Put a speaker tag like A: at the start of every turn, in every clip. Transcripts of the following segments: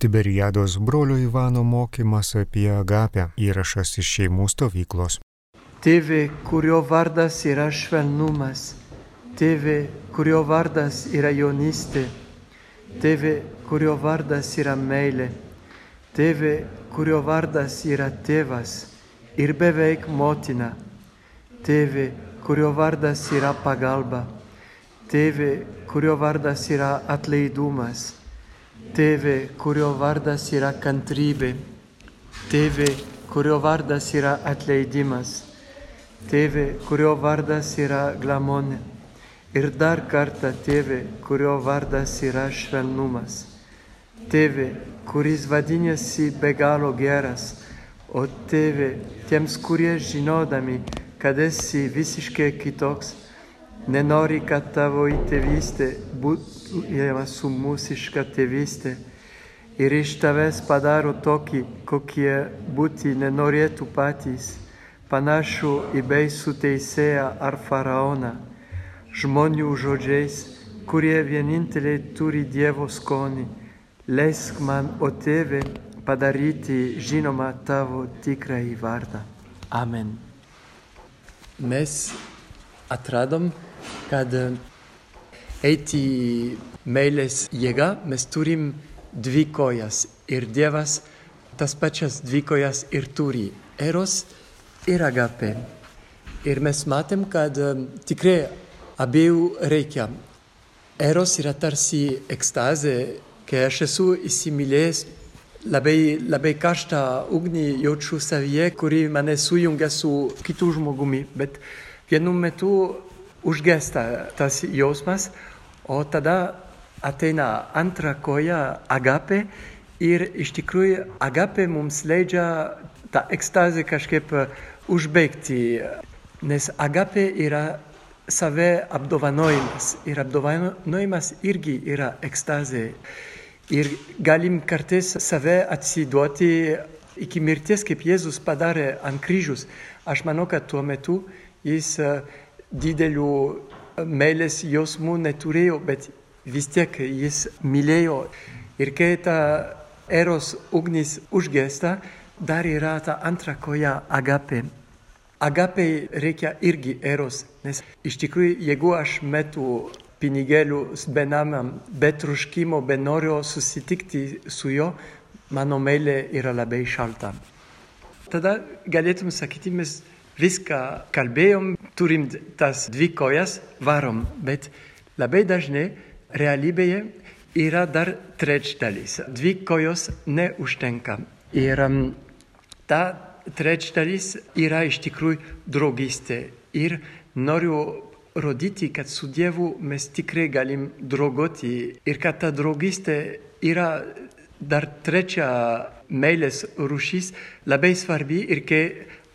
A: Tiberiados brolio Ivano mokymas apie agapę. Įrašas iš šeimų stovyklos.
B: Tėve, kurio vardas yra švelnumas, tėve, kurio vardas yra jaunystė, tėve, kurio vardas yra meilė, tėve, kurio vardas yra tėvas ir beveik motina, tėve, kurio vardas yra pagalba, tėve, kurio vardas yra atleidumas Tėve, kurio vardas yra kantrybė, Tėve, kurio vardas yra atleidimas, Tėve, kurio vardas yra glamonė. Ir dar kartą Tėve, kurio vardas yra švelnumas. Tėve, kuris vadinasi be galo geras, o Tėve, tiems, kurie žinodami, kad esi visiškai kitoks, nenori, kad tavo tėvystė būtų jie su mūsiška tėvystė ir iš tavęs padaro tokį, kokie būti nenorėtų patys, panašu į beisų teisėją ar faraoną, žmonių žodžiais, kurie vieninteliai turi Dievo skonį. Leisk man, o tėve, padaryti žinomą tavo tikrąjį vardą. Amen. Mes atradom, kad eiti meilės jėga, mes turim dvi kojas ir Dievas tas pačias dvi kojas ir turi - eros ir agape. Ir mes matėm, kad um, tikrai abiejų reikia. Eros yra tarsi ekstazė, kai aš esu įsimylėjęs labai, labai karštą ugnį jaučiu savyje, kuri mane sujungia su kitu žmogumi, bet vienu metu užgesta tas jausmas, O tada ateina antra koja agape ir iš tikrųjų agape mums leidžia tą ekstazę kažkaip užbaigti, nes agape yra save apdovanojimas ir apdovanojimas irgi yra ekstazė. Ir galim kartais save atsiduoti iki mirties, kaip Jėzus padarė ant kryžius. Aš manau, kad tuo metu jis didelių meilės jausmų neturėjo, bet vis tiek jis mylėjo. Ir kai ta eros ugnis užgesta, dar yra ta antra koja agape. Agape reikia irgi eros, nes iš tikrųjų, jeigu aš metu pinigėlius benamiam, be troškimo, be norio susitikti su juo, mano meilė yra labai šalta. Tada galėtum sakyti, mes viską kalbėjom, turim tas dvi kojas, varom, bet labai dažnai realybėje yra dar trečdalis. Dvi kojos neužtenka. Ir um, ta trečdalis yra iš tikrųjų draugystė. Ir noriu rodyti, kad su Dievu mes tikrai galim draugoti ir kad ta draugystė yra dar trečia meilės rūšis labai svarbi ir kai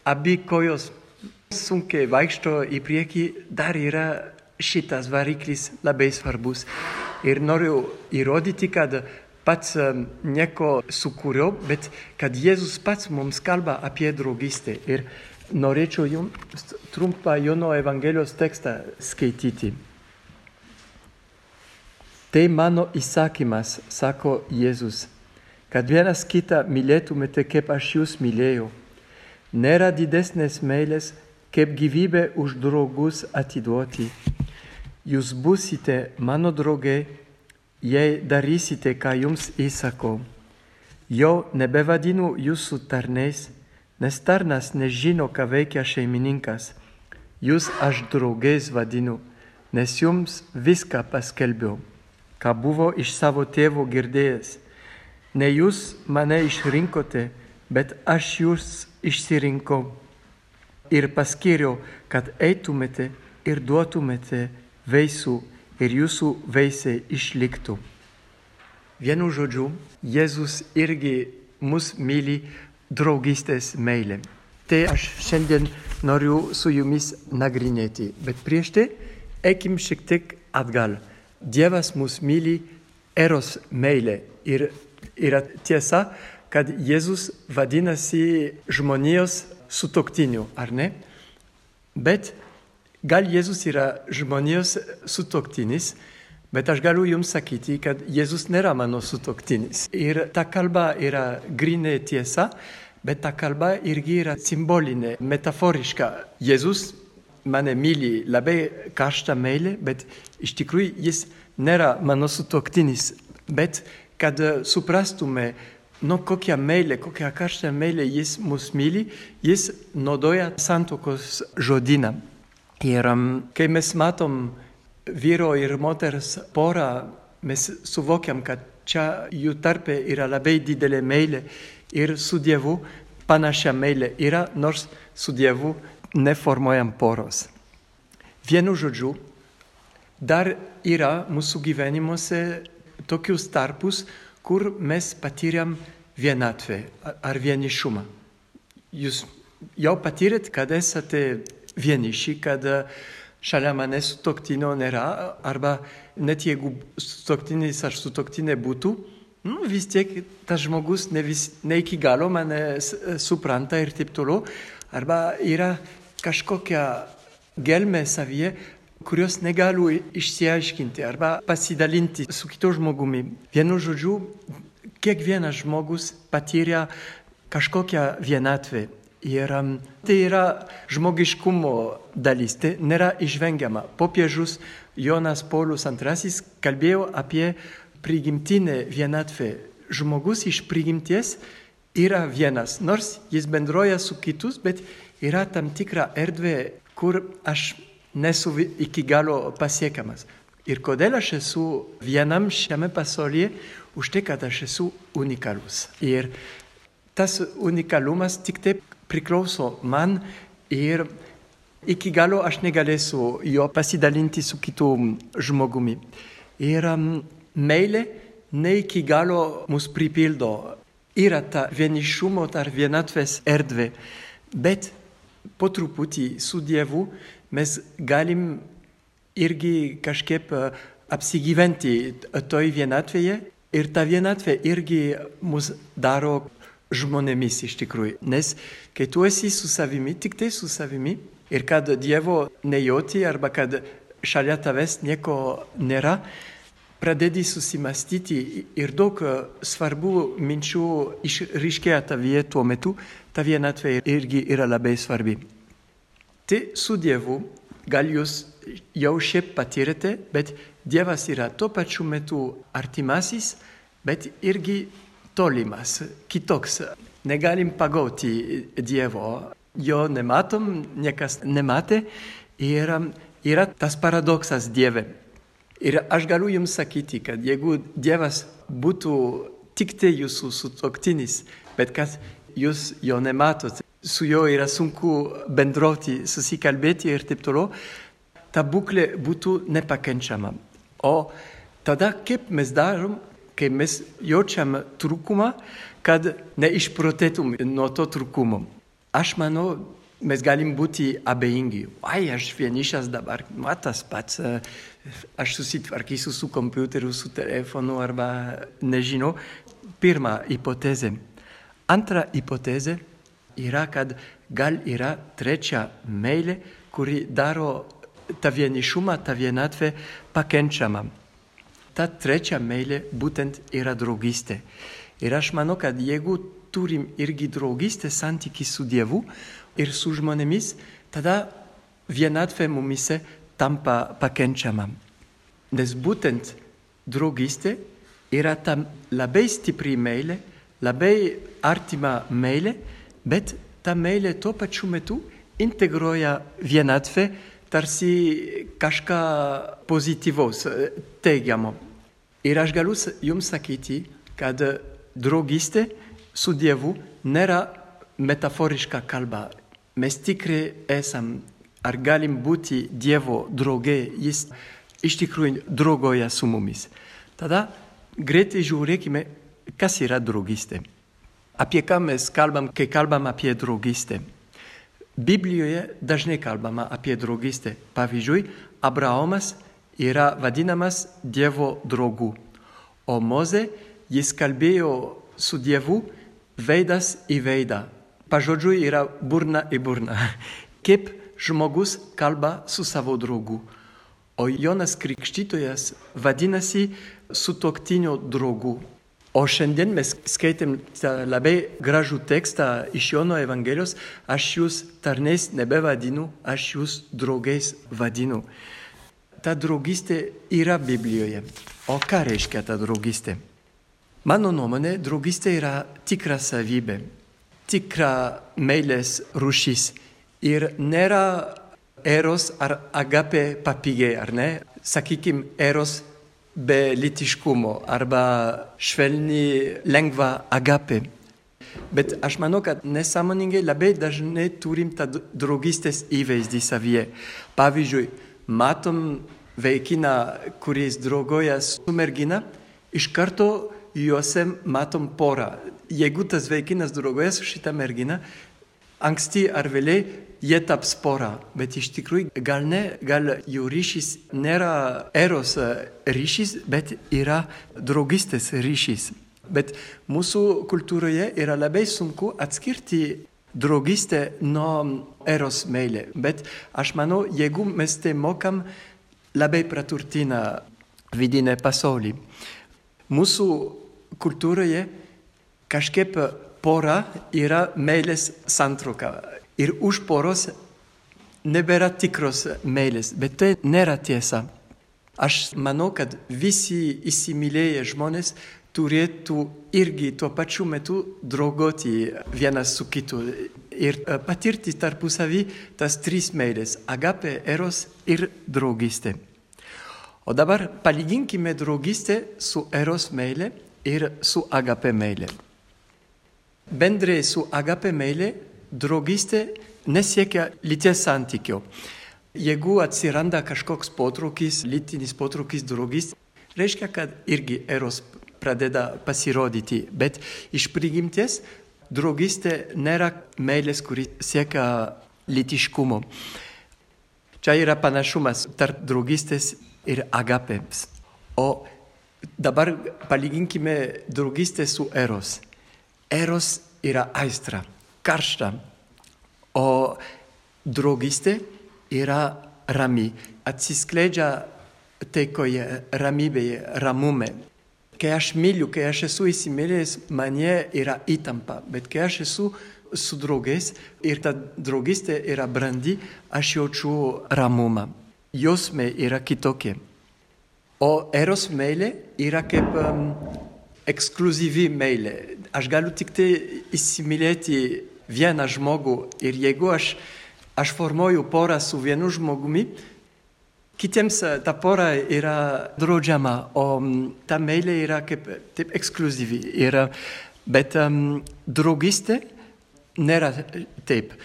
B: abi kojos sunkiai vaikšto į priekį, dar yra šitas variklis labai svarbus. Ir noriu įrodyti, kad pats nieko sukūriau, bet kad Jėzus pats mums kalba apie draugystę. Ir norėčiau jums trumpą Jono Evangelijos tekstą skaityti. Tai mano įsakymas, sako Jėzus, kad vienas kitą mylėtumėte, kaip aš jūs mylėjau. Nėra didesnės meilės, kaip gyvybę už draugus atiduoti. Jūs busite mano draugai, jei darysite, ką jums įsakau. Jau nebevadinu jūsų tarnais, nes tarnas nežino, ką veikia šeimininkas. Jūs aš draugais vadinu, nes jums viską paskelbiau, ką buvo iš savo tėvo girdėjęs. Ne jūs mane išrinkote, bet aš jūs išsirinkau ir paskiriau, kad eitumėte ir duotumėte vaisių ir jūsų vaisiai išliktų. Vienu žodžiu, Jėzus irgi mus myli draugystės meilė. Tai aš šiandien noriu su jumis nagrinėti, bet prieš tai eikim šiek tiek atgal. Dievas mus myli eros meilė ir yra tiesa, kad Jėzus vadinasi žmonijos sutoktiniu, ar ne? Bet gal Jėzus yra žmonijos sutoktinis, Bet aš galiu jums sakyti, kad Jėzus nėra mano sutoktinis. Ir ta kalba yra grinė tiesa, bet ta kalba irgi yra simbolinė, metaforiška. Jėzus mane myli labai karštą meilę, bet iš tikrųjų jis nėra mano sutoktinis. Bet kad suprastume, nu kokia meilė, kokia karšta meilė jis mus myli, jis naudoja santokos žodyną. Ir kai mes matom vyro ir moters porą, mes suvokiam, kad čia jų tarpe yra labai didelė meilė ir su Dievu panašia meilė yra, nors su Dievu neformuojam poros. Vienu žodžiu, dar yra mūsų gyvenimuose tokius tarpus, kur mes patyrėm vienatvę ar vienišumą. Jūs jau patyrėt, kad esate vieniši, kad šalia manęs sutoktino nėra, arba net jeigu sutoktinis ar sutoktinė būtų, nu, vis tiek tas žmogus ne, vis, ne iki galo mane supranta ir taip toliau, arba yra kažkokia gelmė savyje, kurios negaliu išsiaiškinti arba pasidalinti su kitu žmogumi. Vienu žodžiu, kiekvienas žmogus patyrė kažkokią vienatvę Ir tai yra žmogiškumo dalis, tai nėra išvengiama. Popiežius Jonas Paulius II kalbėjo apie prigimtinę vienatvę. Žmogus iš prigimties yra vienas, nors jis bendroja su kitus, bet yra tam tikra erdvė, kur aš nesu iki galo pasiekiamas. Ir kodėl aš esu vienam šiame pasaulyje, už tai, kad aš esu unikalus. Ir tas unikalumas tik taip priklauso man ir iki galo aš negalėsiu jo pasidalinti su kitu žmogumi. Ir um, meilė ne iki galo mus pripildo. Yra ta vienišumo, ta vienatvės erdvė, bet po truputį su Dievu mes galim irgi kažkaip apsigyventi toj vienatvėje ir ta vienatvė irgi mus daro žmonėmis iš tikrųjų. Nes kai tu esi su savimi, tik tai su savimi, ir kad Dievo nejauti arba kad šalia tavęs nieko nėra, pradedi susimastyti ir daug svarbių minčių išryškėja tavyje tuo metu, ta vienatvė irgi yra labai svarbi. Tai su Dievu gal jūs jau šiaip patyrėte, bet Dievas yra tuo pačiu metu artimasis, bet irgi tolimas, kitoks. Negalim pagauti Dievo, jo nematom, niekas nematė ir yra tas paradoksas Dieve. Ir aš galiu jums sakyti, kad jeigu Dievas būtų tik tai jūsų sutoktinis, bet kad jūs jo nematot, su juo yra sunku bendroti, susikalbėti ir taip toliau, ta būklė būtų nepakenčiama. O tada kaip mes darom, kai mes jaučiam trūkumą, kad neišprotėtum nuo to trūkumo. Aš manau, mes galim būti abejingi. Ai, aš vienišas dabar, matas pats, aš susitvarkysiu su kompiuteriu, su telefonu arba nežinau. Pirma hipotezė. Antra hipotezė yra, kad gal yra trečia meilė, kuri daro tą vienišumą, tą vienatvę pakenčiamą ta trečia meilė būtent yra draugystė. Ir aš manau, kad jeigu turim irgi draugystę santyki su Dievu ir su žmonėmis, tada vienatvė mumise tampa pakenčiama. Nes būtent draugystė yra ta labai stipri meilė, labai artima meilė, bet ta meilė tuo pačiu metu integruoja vienatvę tarsi kažką pozityvaus, teigiamo. Ir aš galiu jums sakyti, kad draugystė su Dievu nėra metaforiška kalba. Mes tikrai esam, ar galim būti Dievo draugė, jis iš tikrųjų draugoja su mumis. Tada greitai žiūrėkime, kas yra draugystė. Apie ką mes kalbam, kai kalbam apie draugystę. Biblijoje dažnai kalbama apie draugystę. Pavyzdžiui, Abraomas yra vadinamas Dievo draugu. O Moze jis kalbėjo su Dievu veidas į veidą. Pažodžiui yra burna į burną. Kaip žmogus kalba su savo draugu. o Jonas Krikštytojas vadinasi sutoktinių draugų. O šiandien mes skaitėm labai gražų tekstą iš Jono Evangelijos, aš jūs tarnais nebevadinu, aš jūs draugais vadinu. Ta draugystė yra Biblijoje. O ką reiškia ta draugystė? Mano nuomonė, draugystė yra tikra savybė, tikra meilės rušys. Ir nėra eros ar agape papigiai, ar ne? Sakykim, eros be litiškumo arba švelni, lengva agape. Bet aš manau, kad nesąmoningai labai dažnai turim tą draugystės įvaizdį savyje. Pavyzdžiui, matom vaikiną, kuris draugoja su mergina, iš karto juose matom porą. Jeigu tas vaikinas draugoja su šitą merginą, anksti ar vėliai jie taps pora, bet iš tikrųjų gal ne, gal jų ryšys nėra eros ryšys, bet yra draugystės ryšys. Bet mūsų kultūroje yra labai sunku atskirti draugystę nuo eros meilė. Bet aš manau, jeigu mes tai mokam, labai praturtina vidinę pasaulį. Mūsų kultūroje kažkaip pora yra meilės santrauka. Ir už poros nebėra tikros meilės, bet tai nėra tiesa. Aš manau, kad visi įsimylėję žmonės turėtų irgi tuo pačiu metu draugoti vienas su kitu ir e, patirti tarpusavį tas tris meilės - agape, eros ir draugystė. O dabar palyginkime draugystę su eros meilė ir su agape meilė. Bendrai su agape meilė draugystė nesiekia lyties santykio. Jeigu atsiranda kažkoks potraukis, lytinis potraukis draugystė, reiškia, kad irgi eros pradeda pasirodyti. Bet iš prigimties draugystė nėra meilės, kuri siekia lytiškumo. Čia yra panašumas tarp draugystės ir agapėms. O dabar palyginkime draugystę su eros. Eros yra aistra karšta, o draugystė yra rami, atsiskleidžia taikoje, ramybėje, ramume. Kai aš myliu, kai aš esu įsimylėjęs, mane yra įtampa, bet kai aš esu su draugais ir ta draugystė yra brandi, aš jaučiu ramumą. Jausmai yra kitokie. O eros meilė yra kaip um, ekskluzyvi meilė. Aš galiu tik tai įsimylėti vieną žmogų ir jeigu aš, aš formuoju porą su vienu žmogumi, kitiems e, ta pora yra draudžiama, o ta meilė yra kaip taip ekskluzyvi. Yra, bet um, draugystė nėra taip.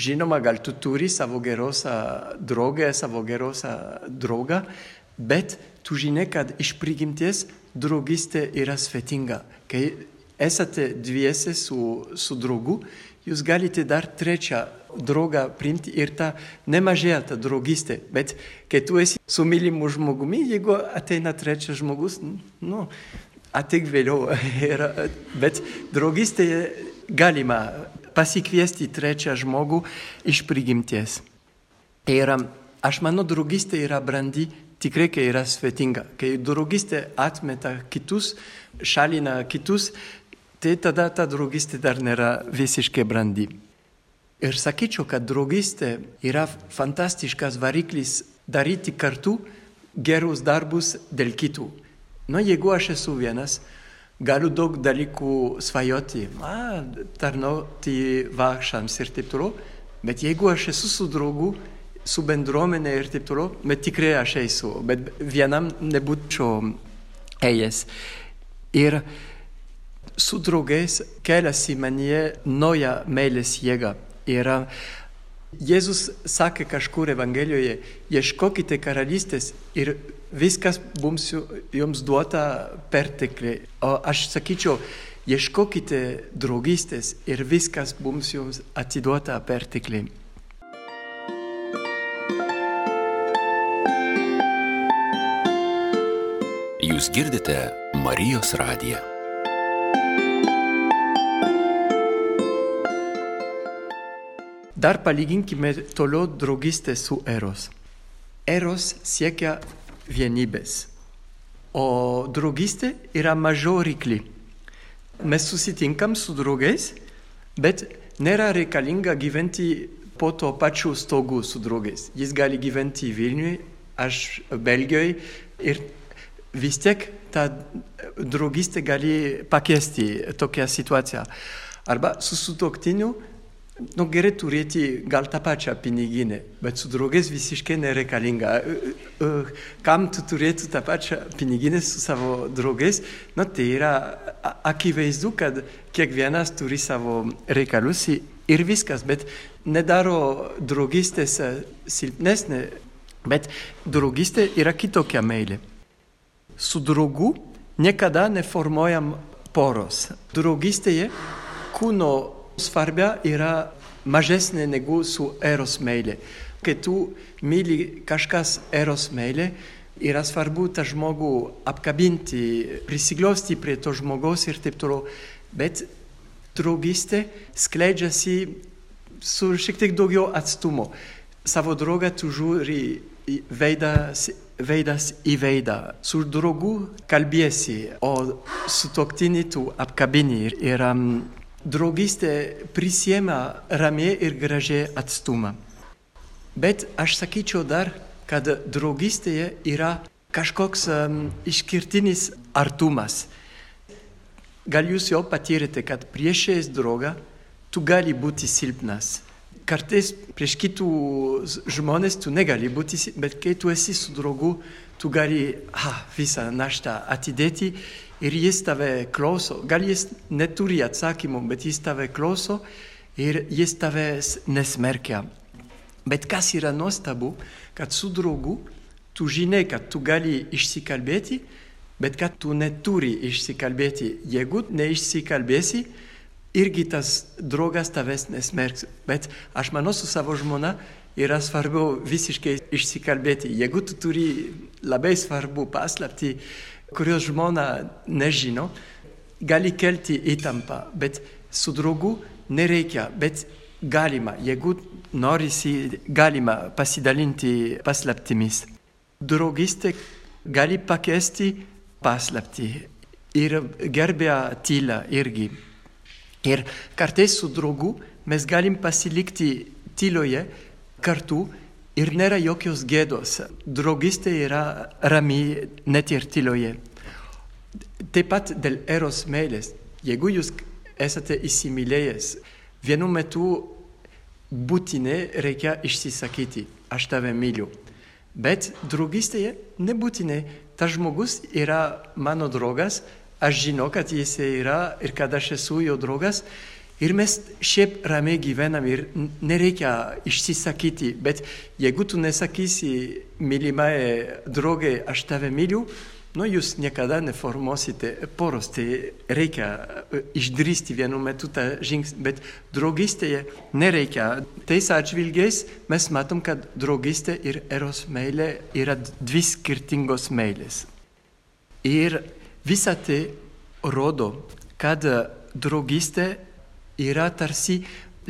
B: Žinoma, gal tu turi savo gerosą draugę, savo gerosą draugą, bet tu žinai, kad iš prigimties draugystė yra svetinga. Kai esate dviese su, su draugu, jūs galite dar trečią draugą priimti ir ta nemažėja ta draugystė. Bet kai tu esi su mylimu žmogumi, jeigu ateina trečias žmogus, nu, ateik vėliau. Bet draugystėje galima pasikviesti trečią žmogų iš prigimties. Ir aš manau, draugystė yra brandi tikrai, kai yra svetinga. Kai draugystė atmeta kitus, šalina kitus, tai tada ta draugystė dar nėra visiškai brandi. Ir sakyčiau, kad draugystė yra fantastiškas variklis daryti kartu gerus darbus dėl kitų. Nu, jeigu aš esu vienas, galiu daug dalykų svajoti, a, tarnauti vargšams ir taip toliau, bet jeigu aš esu su draugu, su bendruomenė ir taip toliau, bet tikrai aš eisiu, bet vienam nebūčiau ėjęs. Ir su draugais keliasi manyje nauja meilės jėga. Ir Jėzus sakė kažkur Evangelijoje, ieškokite karalystės ir viskas bus jums duota pertekliai. O aš sakyčiau, ieškokite draugystės ir viskas bus jums atiduota pertekliai.
C: Jūs girdite Marijos radiją.
B: Dar palyginkime toliau draugystę su eros. eros siekia vienybės, o draugystė yra mažiau rykli. Mes susitinkam su draugais, bet nėra reikalinga gyventi po to pačiu stogu su draugais. Jis gali gyventi Vilniui, aš Belgijoje ir vis tiek ta draugystė gali pakeisti tokią situaciją. Arba su sutoktiniu, nu gerai turėti gal tą pačią piniginę, bet su draugais visiškai nereikalinga. Kam tu turėtų tą pačią piniginę su savo draugais, nu tai yra akivaizdu, kad kiekvienas turi savo reikalus ir viskas, bet nedaro draugystės silpnesnė, bet draugystė yra kitokia meilė. Su draugu niekada neformuojam poros. Draugystėje kūno svarbia yra mažesnė negu su eros meilė. Kai tu myli kažkas eros meilė, yra svarbu tą žmogų apkabinti, prisiglosti prie to žmogaus ir taip toliau. Bet draugystė skleidžiasi su šiek tiek daugiau atstumo. Savo draugą tu žiūri veidas, veidas į veidą. Su draugu kalbėsi, o su toktini tu apkabini. Ir um, draugystė prisiema ramiai ir gražiai atstumą. Bet aš sakyčiau dar, kad draugystėje yra kažkoks um, išskirtinis artumas. Gal jūs jau patyrėte, kad priešais draugą tu gali būti silpnas. Kartais prieš kitus žmonės tu negali būti, bet kai tu esi su draugu, tu gali ah, visą naštą atidėti ir jis tave klauso. Gal jis neturi atsakymų, bet jis tave klauso ir jis tavęs nesmerkia. Bet kas yra nuostabu, kad su draugu tu žinai, kad tu gali išsikalbėti, bet kad tu neturi išsikalbėti. Jeigu neišsikalbėsi, irgi tas draugas tavęs nesmerks. Bet aš manau su savo žmona yra svarbu visiškai išsikalbėti. Jeigu tu turi labai svarbu paslapti, kurios žmona nežino, gali kelti įtampą, bet su draugu nereikia, bet galima, jeigu norisi, galima pasidalinti paslaptimis. Draugystė gali pakeisti paslapti ir gerbė tylą irgi. Ir kartais su draugu mes galim pasilikti tyloje kartu ir nėra jokios gėdos. Draugystė yra rami net ir tyloje. Taip pat dėl eros meilės. Jeigu jūs esate įsimylėjęs, vienu metu būtinai reikia išsisakyti, aš tave myliu. Bet draugystėje nebūtinai. Tas žmogus yra mano draugas, aš žinau, kad jis yra ir kad aš esu jo draugas. Ir mes šiaip ramiai gyvenam ir nereikia išsisakyti, bet jeigu tu nesakysi mylimai draugai, aš tave myliu, nu jūs niekada neformuosite poros, tai reikia išdrysti vienu metu tą žingsnį, bet draugystėje nereikia. Tais atžvilgiais mes matom, kad draugystė ir eros meilė yra dvi skirtingos meilės. Ir Visa tai rodo, kad draugystė yra tarsi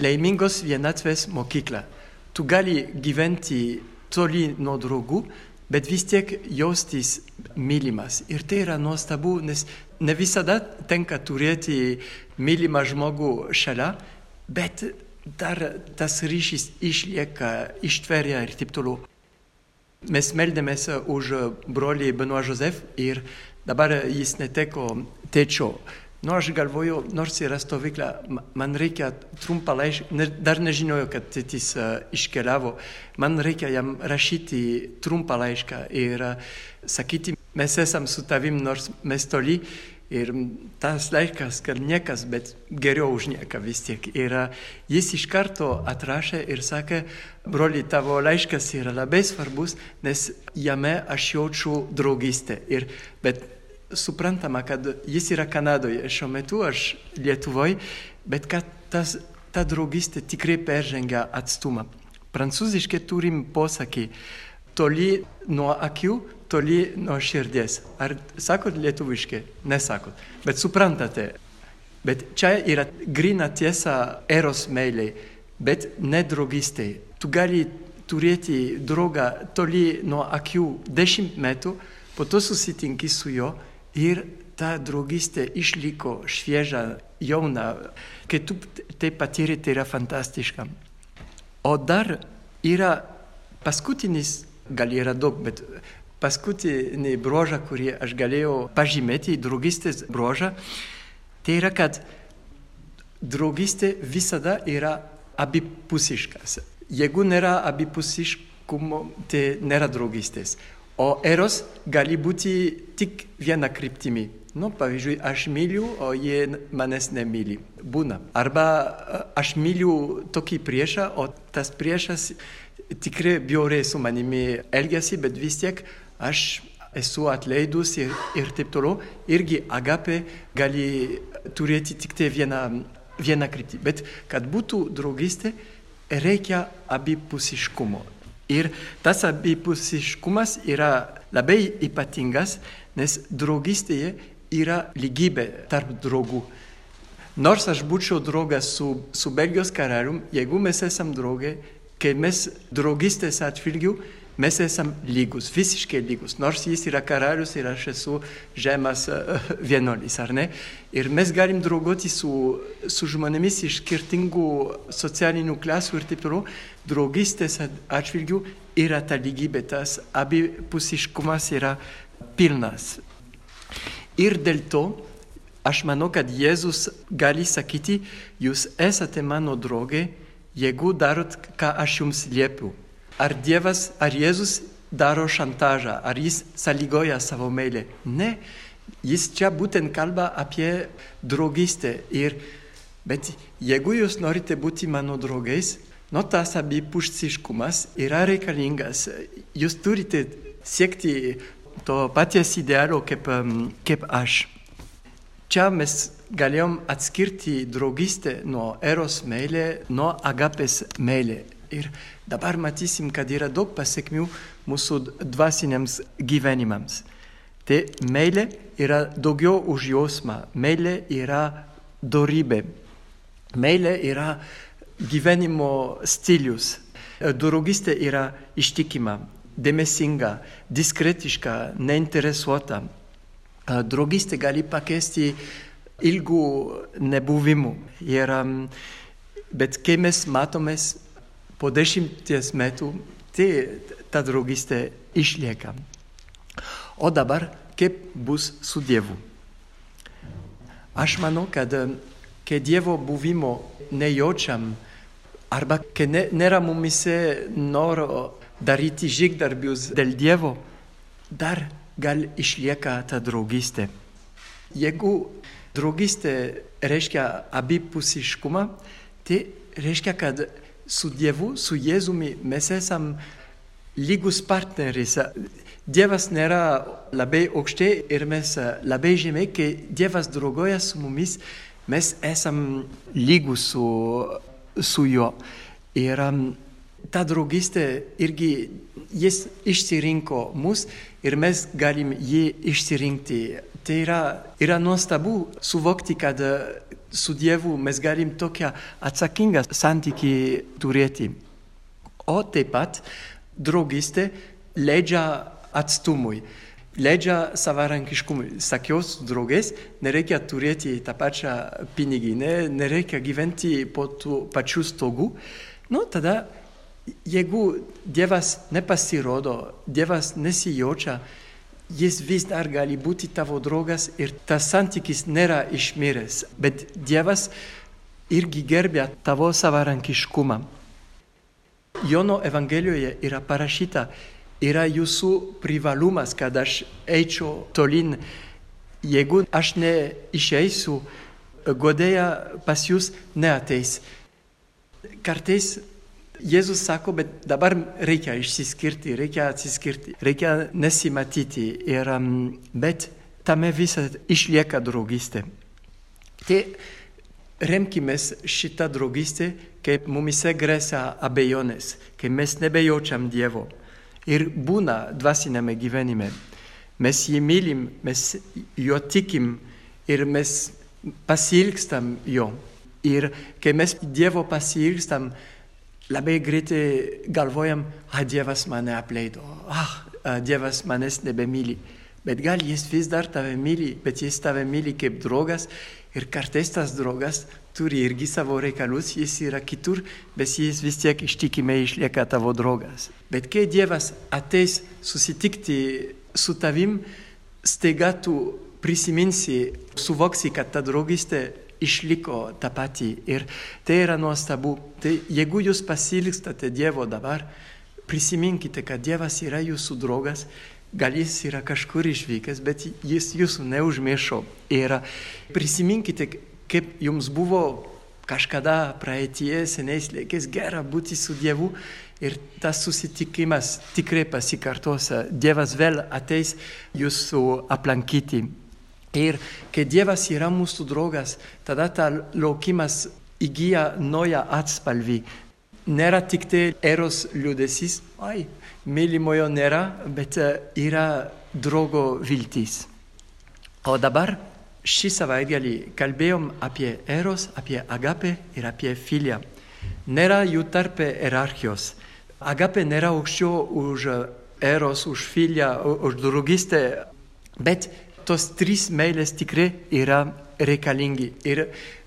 B: laimingos vienatvės mokykla. Tu gali gyventi toli nuo draugų, bet vis tiek jaustis mylimas. Ir tai yra nuostabu, nes ne visada tenka turėti mylimą žmogų šalia, bet dar tas ryšys išlieka, ištveria ir taip toliau. Mes meldėmės už brolį Benoit Josef ir dabar jis neteko tečio. Nu, aš galvoju, nors yra stovykla, man reikia trumpą laišką, ne, dar nežinojau, kad tėtis uh, iškeliavo, man reikia jam rašyti trumpą laišką ir uh, sakyti, mes esam su tavim, nors mes toli. Ir tas laiškas, kad niekas, bet geriau už nieką vis tiek. Ir uh, jis iš karto atrašė ir sakė, broli, tavo laiškas yra labai svarbus, nes jame aš jaučiu draugystę. Ir, bet suprantama, kad jis yra Kanadoje, šiuo metu aš Lietuvoje, bet kad tas, ta draugystė tikrai peržengia atstumą. Prancūziškai turim posakį toli nuo akių, toli nuo širdies. Ar sakot lietuviškai? Nesakot. Bet suprantate. Bet čia yra grina tiesa eros meiliai, bet ne draugystė. Tu gali turėti draugą toli nuo akių dešimt metų, po to susitinki su juo ir ta draugystė išliko šviežia, jauna. Kai tu tai patyri, tai yra fantastiška. O dar yra paskutinis, gal yra daug, bet paskutinį brožą, kurį aš galėjau pažymėti, draugystės brožą, tai yra, kad draugystė visada yra abipusiškas. Jeigu nėra abipusiškumo, tai nėra draugystės. O eros gali būti tik viena kryptimi. Nu, pavyzdžiui, aš myliu, o jie manęs nemyli. Būna. Arba aš myliu tokį priešą, o tas priešas tikrai bjauriai su manimi elgesi, bet vis tiek aš esu atleidus ir, ir taip toliau. Irgi agape gali turėti tik tai vieną, vieną kryptį. Bet kad būtų draugystė, reikia abipusiškumo. Ir tas abipusiškumas yra labai ypatingas, nes draugystėje yra lygybė tarp draugų. Nors aš būčiau draugas su, su Belgijos karalium, jeigu mes esam draugai, kai mes draugystės atvilgiu, mes esam lygus, visiškai lygus. Nors jis yra karalius ir aš esu žemas uh, vienolis, ar ne? Ir mes galim draugoti su, su žmonėmis iš skirtingų socialinių klasių ir taip toliau. Draugystės atžvilgių yra ta lygybė, tas abipusiškumas yra pilnas. Ir dėl to aš manau, kad Jėzus gali sakyti, jūs esate mano draugai, jeigu darot, ką aš jums liepiu ar Dievas, ar Jėzus daro šantažą, ar jis sąlygoja savo meilę. Ne, jis čia būtent kalba apie draugystę. Ir, bet jeigu jūs norite būti mano draugais, nu tas abipusiškumas yra reikalingas. Jūs turite siekti to paties idealo kaip, kaip aš. Čia mes galėjom atskirti draugystę nuo eros meilė, nuo agapės meilė. Ir dabar matysim, kad yra daug pasiekmių mūsų dvasiniams gyvenimams. Tai meilė yra daugiau už jausmą, meilė yra dorybė, meilė yra gyvenimo stilius, draugystė yra ištikima, dėmesinga, diskretiška, neinteresuota. Draugystė gali pakeisti ilgų nebuvimų. Ir, bet kai mes matomės po dešimties metų tai ta draugystė išlieka. O dabar kaip bus su Dievu? Aš manau, kad kai Dievo buvimo nejaučiam, arba kai ne, nėra mumise noro daryti žygdarbius dėl Dievo, dar gal išlieka ta draugystė. Jeigu draugystė reiškia abipusiškumą, tai reiškia, kad su Dievu, su Jėzumi mes esam lygus partneris. Dievas nėra labai aukštai ir mes labai žemai, kai Dievas draugoja su mumis, mes esam lygus su, su juo. Ir um, ta draugystė irgi jis išsirinko mus ir mes galim jį išsirinkti. Tai yra, yra nuostabu suvokti, kad su Dievu mes galim tokią atsakingą santykį turėti. O taip pat draugystė leidžia atstumui, leidžia savarankiškumui. Sakiau su draugais, nereikia turėti tą pačią piniginę, nereikia gyventi po tų pačių stogų. Nu, tada, jeigu Dievas nepasirodo, Dievas nesijaučia, jis vis dar gali būti tavo draugas ir tas santykis nėra išmiręs, bet Dievas irgi gerbė tavo savarankiškumą. Jono Evangelijoje yra parašyta, yra jūsų privalumas, kad aš eičiau tolin. Jeigu aš neišeisiu, godėja pas jūs neateis. Kartais Jėzus sako, bet dabar reikia išsiskirti, reikia atsiskirti, reikia nesimatyti, ir, bet tame visą išlieka draugystė. Tai remkimės šitą draugystę, kaip mumise grėsia abejonės, kai mes nebejaučiam Dievo. Ir būna dvasinėme gyvenime. Mes jį mylim, mes jo tikim ir mes pasilgstam jo. Ir kai mes Dievo pasilgstam, labai greitai galvojam, a Dievas mane apleido, ah, Dievas manęs nebemyli. Bet gal jis vis dar tave myli, bet jis tave myli kaip draugas ir kartais tas draugas turi irgi savo reikalus, jis yra kitur, bet jis vis tiek ištikimai išlieka tavo draugas. Bet kai Dievas ateis susitikti su tavim, staiga tu prisiminsi, suvoksi, kad ta draugystė išliko tą patį. Ir tai yra nuostabu. Tai jeigu jūs pasilgstate Dievo dabar, prisiminkite, kad Dievas yra jūsų draugas, gal jis yra kažkur išvykęs, bet jis jūsų neužmiršo. Ir prisiminkite, kaip jums buvo kažkada praeitie seniais laikais gera būti su Dievu ir tas susitikimas tikrai pasikartos. Dievas vėl ateis jūsų aplankyti. Ir kai Dievas yra mūsų draugas, tada ta laukimas įgyja naują atspalvį. Nėra tik tai eros liūdėsis, ai, mylimojo nėra, bet yra draugo viltis. O dabar šį savaitgalį kalbėjom apie eros, apie agapę ir apie filiją. Nėra jų tarpe hierarchijos. Agapė nėra aukščiau už eros, už filiją, už draugystę, bet tos trys meilės tikrai yra reikalingi. Ir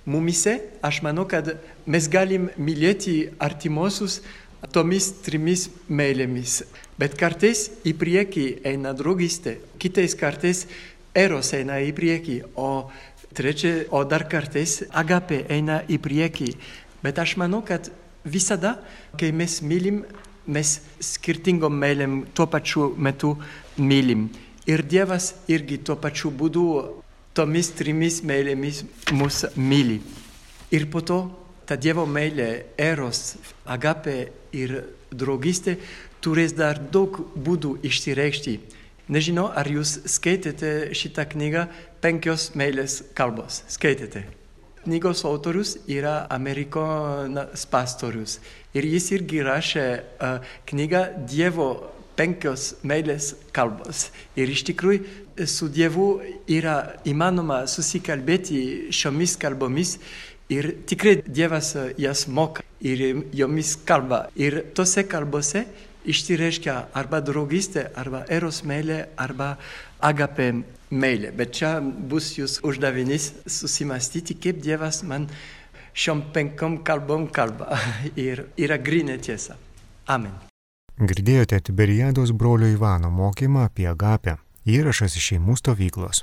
B: mumise aš manau, kad mes galim mylėti artimuosius tomis trimis meilėmis. Bet kartais į priekį eina draugystė, kitais kartais eros eina į priekį, o trečia, o dar kartais agapė eina į priekį. Bet aš manau, kad visada, kai mes mylim, mes skirtingom meilėm tuo pačiu metu mylim. Ir Dievas irgi tuo pačiu būdu tomis trimis meilėmis mus myli. Ir po to ta Dievo meilė, eros, agapė ir draugystė turės dar daug būdų išsireikšti. Nežinau, ar jūs skaitėte šitą knygą Penkios meilės kalbos. Skaitėte. Knygos autorius yra Amerikonas pastorius. Ir jis irgi rašė uh, knygą Dievo penkios meilės kalbos. Ir iš tikrųjų su Dievu yra įmanoma susikalbėti šiomis kalbomis ir tikrai Dievas jas moka ir jomis kalba. Ir tose kalbose išsireiškia arba draugystė, arba eros meilė, arba agape meilė. Bet čia bus jūs uždavinys susimastyti, kaip Dievas man šiom penkom kalbom kalba. ir yra grinė tiesa. Amen.
A: Girdėjote Tiberiados brolio Ivano mokymą apie agapę. Įrašas iš šeimų stovyklos.